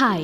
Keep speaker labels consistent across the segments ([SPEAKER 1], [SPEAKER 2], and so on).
[SPEAKER 1] හයි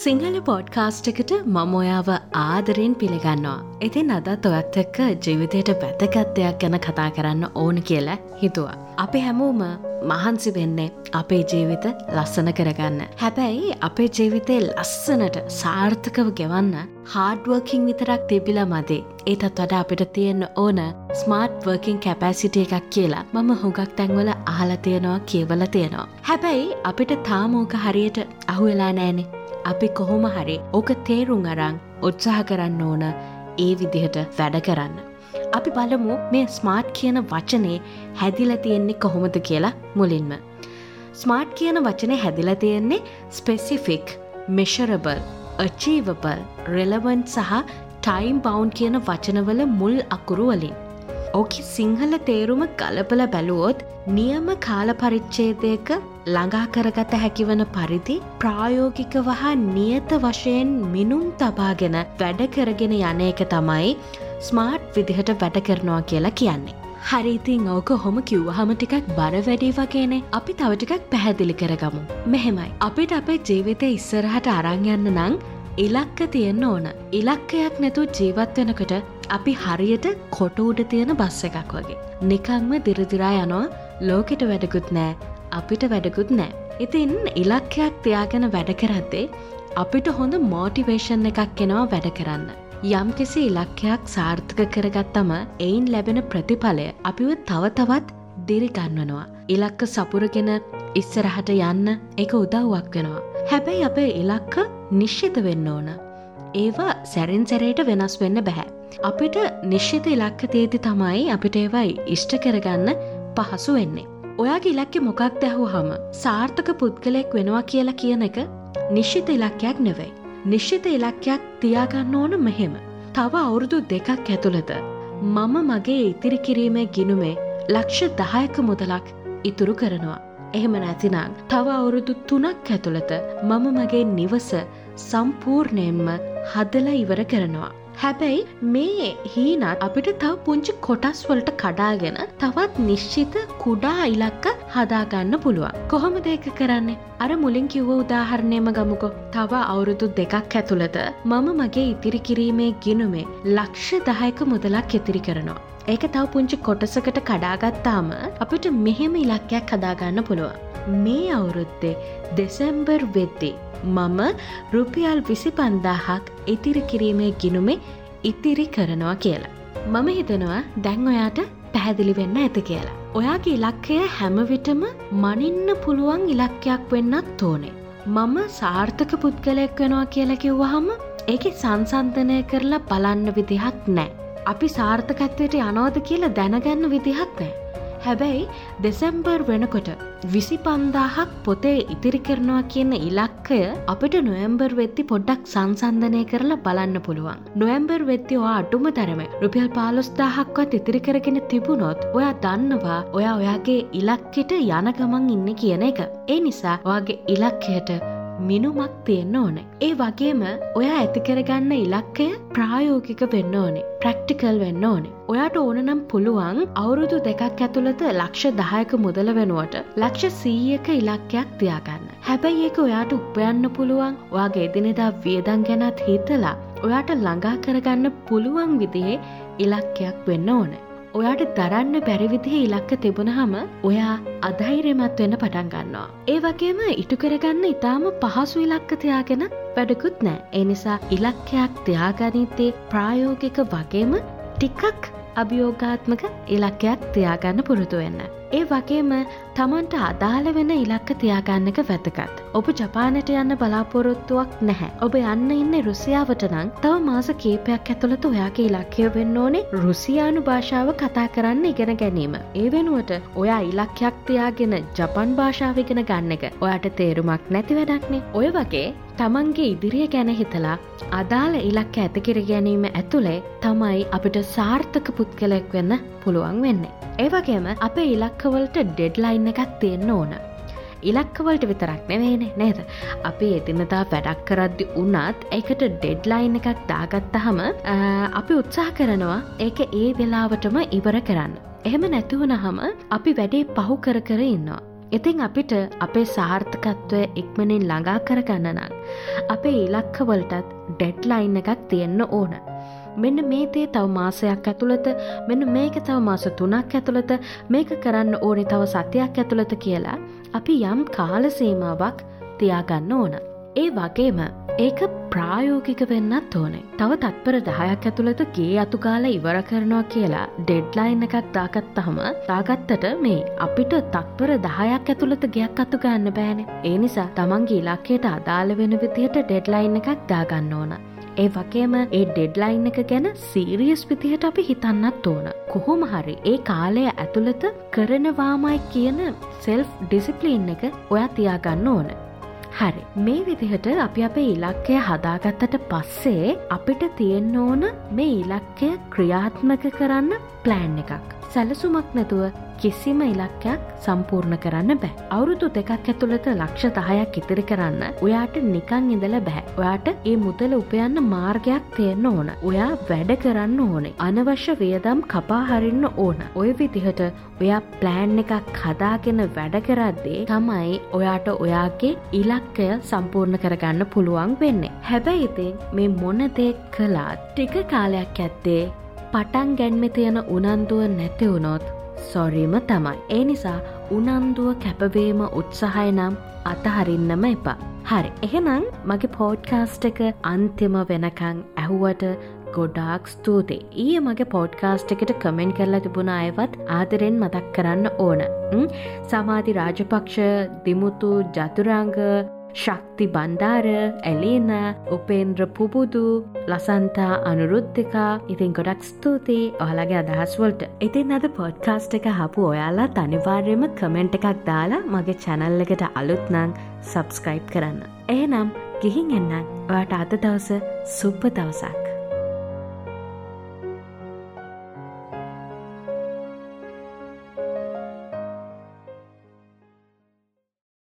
[SPEAKER 1] Sinhala podcast එකට මම ඔයාව ආදරයෙන් පිළිගන්නවා. ඉතින් අදත් ඔයත් එක්ක ජීවිතයට වැදගත් දෙයක් ගැන කතා කරන්න ඕන කියලා හිතුවා. අපි හැමෝම මහන්සි වෙන්නේ අපේ ජීවිත ලස්සන කරගන්න. හැබැයි අපේ ජීවිතේ ලස්සනට සාර්ථකව ගෙවන්න හාඩුවකින් විතරක් තිබිලා මදේ. ඒතත් වඩා අපිට තියෙන්න ඕන ස්මාර්ට් වර්කින් කැපෑසිට එකක් කියලා මම හුඟක් තැන්වල අහල තියෙනවා කියවල තියෙනවා. හැබැයි අපිට තාමෝක හරියට අහුවෙලා නෑනේ. අපි කොහොම හරි ඕක තේරුම් අරං උත්සාහ කරන්න ඕන ඒ විදිහට වැඩ කරන්න. අපි බලමු මේ ස්මාර්ට් කියන වචනේ හැදිල තියෙන්නේ කොහොමද කියලා මුලින්ම. ස්මාර්ට් කියන වචනේ හැදිල තියෙන්නේ ස්පෙසිෆික්, මෙෂරබල්, අචීවබල්, රෙලවන් සහ ටයිම් බවන්් කියන වචනවල මුල් අකුරු වලින්. ඕකි සිංහල තේරුම ගලපල බැලුවොත් නියම කාල පරිච්චේදයක ළඟා කරගත හැකිවන පරිදි ප්‍රායෝගික වහා නියත වශයෙන් මිනුම් තබාගෙන වැඩ කරගෙන යන එක තමයි ස්මාර්ට් විදිහට වැඩ කරනවා කියලා කියන්නේ. හරිඉතින් ඕක හොම කිව්වහම ටිකක් බර වැඩි වගේනේ අපි තවටිකක් පැහැදිලි කරගමු. මෙහෙමයි අපිට අපේ ජීවිතය ඉස්සරහට අරංයන්න නං ඉලක්ක තියෙන්න ඕන. ඉලක්කයක් නැතු ජීවත් වෙනකට අපි හරියට කොට උඩ තියෙන බස්ස එකක් වගේ. නිකංම දිරදිරා යනවා ලෝකෙට වැඩකුත් නෑ අපිට වැඩකුත් නෑ. ඉතින් ඉලක්කයක් තියාගෙන වැඩ කරද්දේ අපිට හොඳ මෝටිවේෂන් එකක් එනවා වැඩ කරන්න. යම් කිසි ඉලක්කයක් සාර්ථක කරගත්තම එයින් ලැබෙන ප්‍රතිඵලය අපිව තව තවත් දිරිගන්වනවා. ඉලක්ක සපුරගෙන ඉස්සරහට යන්න එක උදව්වක් වෙනවා. හැබැයි අපේ ඉලක්ක නිශ්ෂිත වෙන්න ඕන. ඒවා සැරින් සැරේට වෙනස් වෙන්න බැහැ. අපිට නිශ්ෂිත ඉලක්ක තියේදි තමයි අපිට ඒවයි ඉෂ්ට කරගන්න පහසු වෙන්නේ. ඔයාගේ ඉලක්කෙ මොකක් දැහු හම සාර්ථක පුද්ගලයෙක් වෙනවා කියලා කියන එක නිශ්ෂිත ඉලක්කයක් නෙවෙයි. නිශ්ෂිත ඉලක්කයක් තියාගන්න ඕන මෙහෙම. තව අවුරුදු දෙකක් ඇතුළත මම මගේ ඉතිරි කිරීමේ ගිනුමේ ලක්ෂ දහයක මුදලක් ඉතුරු කරනවා. එහෙම නැතිනම් තව අවුරුදු තුනක් ඇතුළත මම මගේ නිවස සම්පූර්ණයෙන්ම හදලා ඉවර කරනවා. හැබැයි මේ හීනත් අපිට තව පුංචි කොටස් වලට කඩාගෙන තවත් නිශ්චිත කුඩා ඉලක්ක හදාගන්න පුළුවන්. කොහොම දෙක කරන්නේ. අර මුලින් කිව්ව උදාහරණයම ගමුකෝ. තව අවුරුදු දෙකක් ඇතුළත මම මගේ ඉතිරි කිරීමේ ගිනුමේ ලක්ෂ දහයක මුදලක් ඉතිරි කරනවා. ඒක තව පුංචි කොටසකට කඩාගත්තාම අපිට මෙහෙම ඉලක්කයක් හදාගන්න පුළුවන්. මේ අවුරුද්දේ දෙසැම්බර් වෙද්දී මම රුපියල් විසි පන්දාහක් ඉතිරි කිරීමේ ගිනුමේ ඉතිරි කරනවා කියලා. මම හිතනවා දැන් ඔයාට පැහැදිලි වෙන්න ඇත කියලා. ඔයාගේ ඉලක්කය හැමවිටම මනින්න පුළුවන් ඉලක්කයක් වෙන්නත් ඕනේ. මම සාර්ථක පුද්ගලයෙක් වෙනවා කියලා කිව්වහම ඒක සංසන්ධනය කරලා බලන්න විදිහක් නෑ. අපි සාර්ථකත්වයට යනෝද කියලා දැනගන්න විදිහක් නෑ. හැබැයි දෙසැම්බර් වෙනකොට විසි පන්දාහක් පොතේ ඉතිරි කරනවා කියන ඉලක්කය අපිට නොයම්බර් වෙත්ති පොඩ්ඩක් සංසන්ධනය කරලා බලන්න පුළුවන්. නොයම්බර් වෙත්ති ඔයා අඩුම තරම රුපියල් පාලොස්දාහක්වත් ඉතිරි කරගෙන තිබුණොත් ඔයා දන්නවා ඔයා ඔයාගේ ඉලක්කෙට යන ගමන් ඉන්න කියන එක. ඒ නිසා ඔයාගේ ඉලක්කයට මිනුමක් තියෙන්න ඕනේ. ඒ වගේම ඔයා ඇතිකරගන්න ඉලක්කය ප්‍රායෝගික වෙන්න ඕනේ. ප්‍රක්ටිකල් වෙන්න ඕනේ. ඔයාට ඕනනම් පුළුවන් අවුරුදු දෙකක් ඇතුළත ලක්ෂ දහයක මුදල වෙනුවට ලක්ෂ සීයක ඉලක්කයක් තියාගන්න. හැබැයි ඒක ඔයාට උපයන්න පුළුවන් ඔයාගේ එදිනෙදා වියදන් ගැනත් හිතලා ඔයාට ළඟා කරගන්න පුළුවන් විදිහේ ඉලක්කයක් වෙන්න ඕනේ. ඔයාට දරන්න බැරිවිදිහ ඉලක්ක තිබුණහම ඔයා අධෛරයමත් වෙන්න පටන් ගන්නවා. ඒ වගේම ඉටු කරගන්න ඉතාම පහසු ඉලක්ක තියාගෙන වැඩකුත් නෑ. ඒ නිසා ඉලක්කයක් තියාගනිත්තේ ප්‍රායෝගික වගේම ටිකක් අභියෝගාත්මක ඉලක්කයක් තියාගන්න පුරුදු වෙන්න. ඒ වගේම තමන්ට අදාළ වෙන ඉලක්ක තියාගන්නක වැතකත්. ඔබ ජපානට යන්න බලාපොරොත්තුවක් නැහැ. ඔබ යන්න ඉන්න රුසියාවට නං තව මාස කේපයක් ඇතුළත ඔයාගේ ඉලක්කය වෙන්න ඕනේ රුසියානු භාෂාව කතා කරන්න ඉගෙන ගැනීම. ඒ වෙනුවට ඔයා ඉලක්කයක් තියාගෙන ජපන් භාෂාවගෙන ගන්න එක ඔයාට තේරුමක් නැති වැඩක්නේ. ඔය වගේ තමන්ගේ ඉදිරිය ගැන හිතලා අදාළ ඉලක්ක ඇතිකිර ගැනීම ඇතුළේ තමයි අපිට සාර්ථක පුද්ගලෙක් වෙන්න පුළුවන් වෙන්නේ. ඒවගේම අප ඉලක්කවලට ඩෙඩ්ලයින් එකක් තියෙන්න ඕන. ඉලක්කවලට විතරක් නෙවේනේ නේද. අපි එදිනතා වැඩක් කරද්දි උනත් ඒකට ඩෙඩ්ලයින් එකක් දාගත්තහම අපි උත්සාහ කරනවා ඒක ඒ වෙලාවටම ඉවර කරන්න. එහෙම නැතිවනහම අපි වැඩේ පහු කර කර ඉන්නවා. ඉතිං අපිට අපේ සාර්ථකත්වය ඉක්මනින් ළඟා කරගන්න නම් අපේ ඉලක්කවලටත් ඩෙඩ්ලයින් එකක් තියෙන්න ඕන. මෙන්න මේ තේ තව මාසයක් ඇතුළත මෙන්න මේක තව මාස තුනක් ඇතුළත මේක කරන්න ඕනි තව සතියක් ඇතුළත කියලා අපි යම් කාලසීමාවක් තියාගන්න ඕන. ඒ වගේම ඒක ප්‍රායෝගික වෙන්නත් ඕනේ. තව තත්පර දහයක් ඇතුළත ගේ අතුකාල ඉවර කරනවා කියලා ඩෙඩ්ලයින් එකක් දාගත්තහම දාගත්තට මේ අපිට තත්පර දහයක් ඇතුළත ගයක් අතු ගන්න බෑනේ. ඒ නිසා තමන්ගේ ඉලක්කයට අදාළ වෙන විදියට ඩෙඩ්ලයින් එකක් දාගන්න ඕන. ඒ වගේම ඒ ඩෙඩ්ලයින් එක ගැන සීරියස් විදිහට අපි හිතන්නත් ඕන. කොහොම හරි ඒ කාලය ඇතුළත කරනවාමයි කියන සෙල්ෆ් ඩිසිප්ලීන් එක ඔයා තියාගන්න ඕන. හරි මේ විදිහට අපි අපේ ඉලක්කය හදාගත්තට පස්සේ අපිට තියෙන්න ඕන මේ ඉලක්කය ක්‍රියාත්මක කරන්න ප්ලෑන් එකක්. සැලසුමක් නැතුව කිසිම ඉලක්කයක් සම්පූර්ණ කරන්න බෑ. අවුරුදු දෙකක් ඇතුළත ලක්ෂ දහයක් ඉතිරි කරන්න ඔයාට නිකං ඉඳල බැහැ. ඔයාට ඒ මුදල උපයන්න මාර්ගයක් තියෙන්න ඕන. ඔයා වැඩ කරන්න ඕනේ. අනවශ්‍ය වියදම් කපා හරින්න ඕන. ඔය විදිහට ඔයා ප්ලෑන් එකක් හදාගෙන වැඩ කරද්දේ තමයි ඔයාට ඔයාගේ ඉලක්කය සම්පූර්ණ කරගන්න පුළුවන් වෙන්නේ. හැබැයි ඉතින් මේ මොනදේ කලාත් ටික කාලයක් ඇත්තේ පටන් ගැන්මි තියෙන උනන්දුව නැතිවුණොත් සොරීම තමයි. ඒ නිසා උනන්දුව කැපවේම උත්සාහය නම් අතහරින්නම එපා. හරි එහෙනම් මගේ පෝඩ්කාස්ට් එක අන්තිම වෙනකං ඇහුවට ගොඩාක් ස්තුතියි. ඊය මගේ පෝඩ්කාස්ට් එකට කමෙන්ට් කරලා තිබුණ අයවත් ආදරෙන් මතක් කරන්න ඕන. සමාධි රාජපක්ෂ දිමුතු ජතුරංග ශක්ති බන්ධාර ඇලේන උපේන්ද්‍ර පුබුදු ලසන්තා අනුරුද්ධකා ඉතින් ගොඩක් ස්තුතියි ඔහලගේ අදහස්වලට ඉතින් අද පොඩ්කාස්ට් එක හපු ඔයාලා තනිවාර්යම කමෙන්ට් එකක් දාලා මගේ චැනල් එකට අලුත්නං සබස්ක්‍රයිබ් කරන්න. එහෙනම් ගිහින් එන්න ඔයාට අත දවස සුප්ප දවසක්.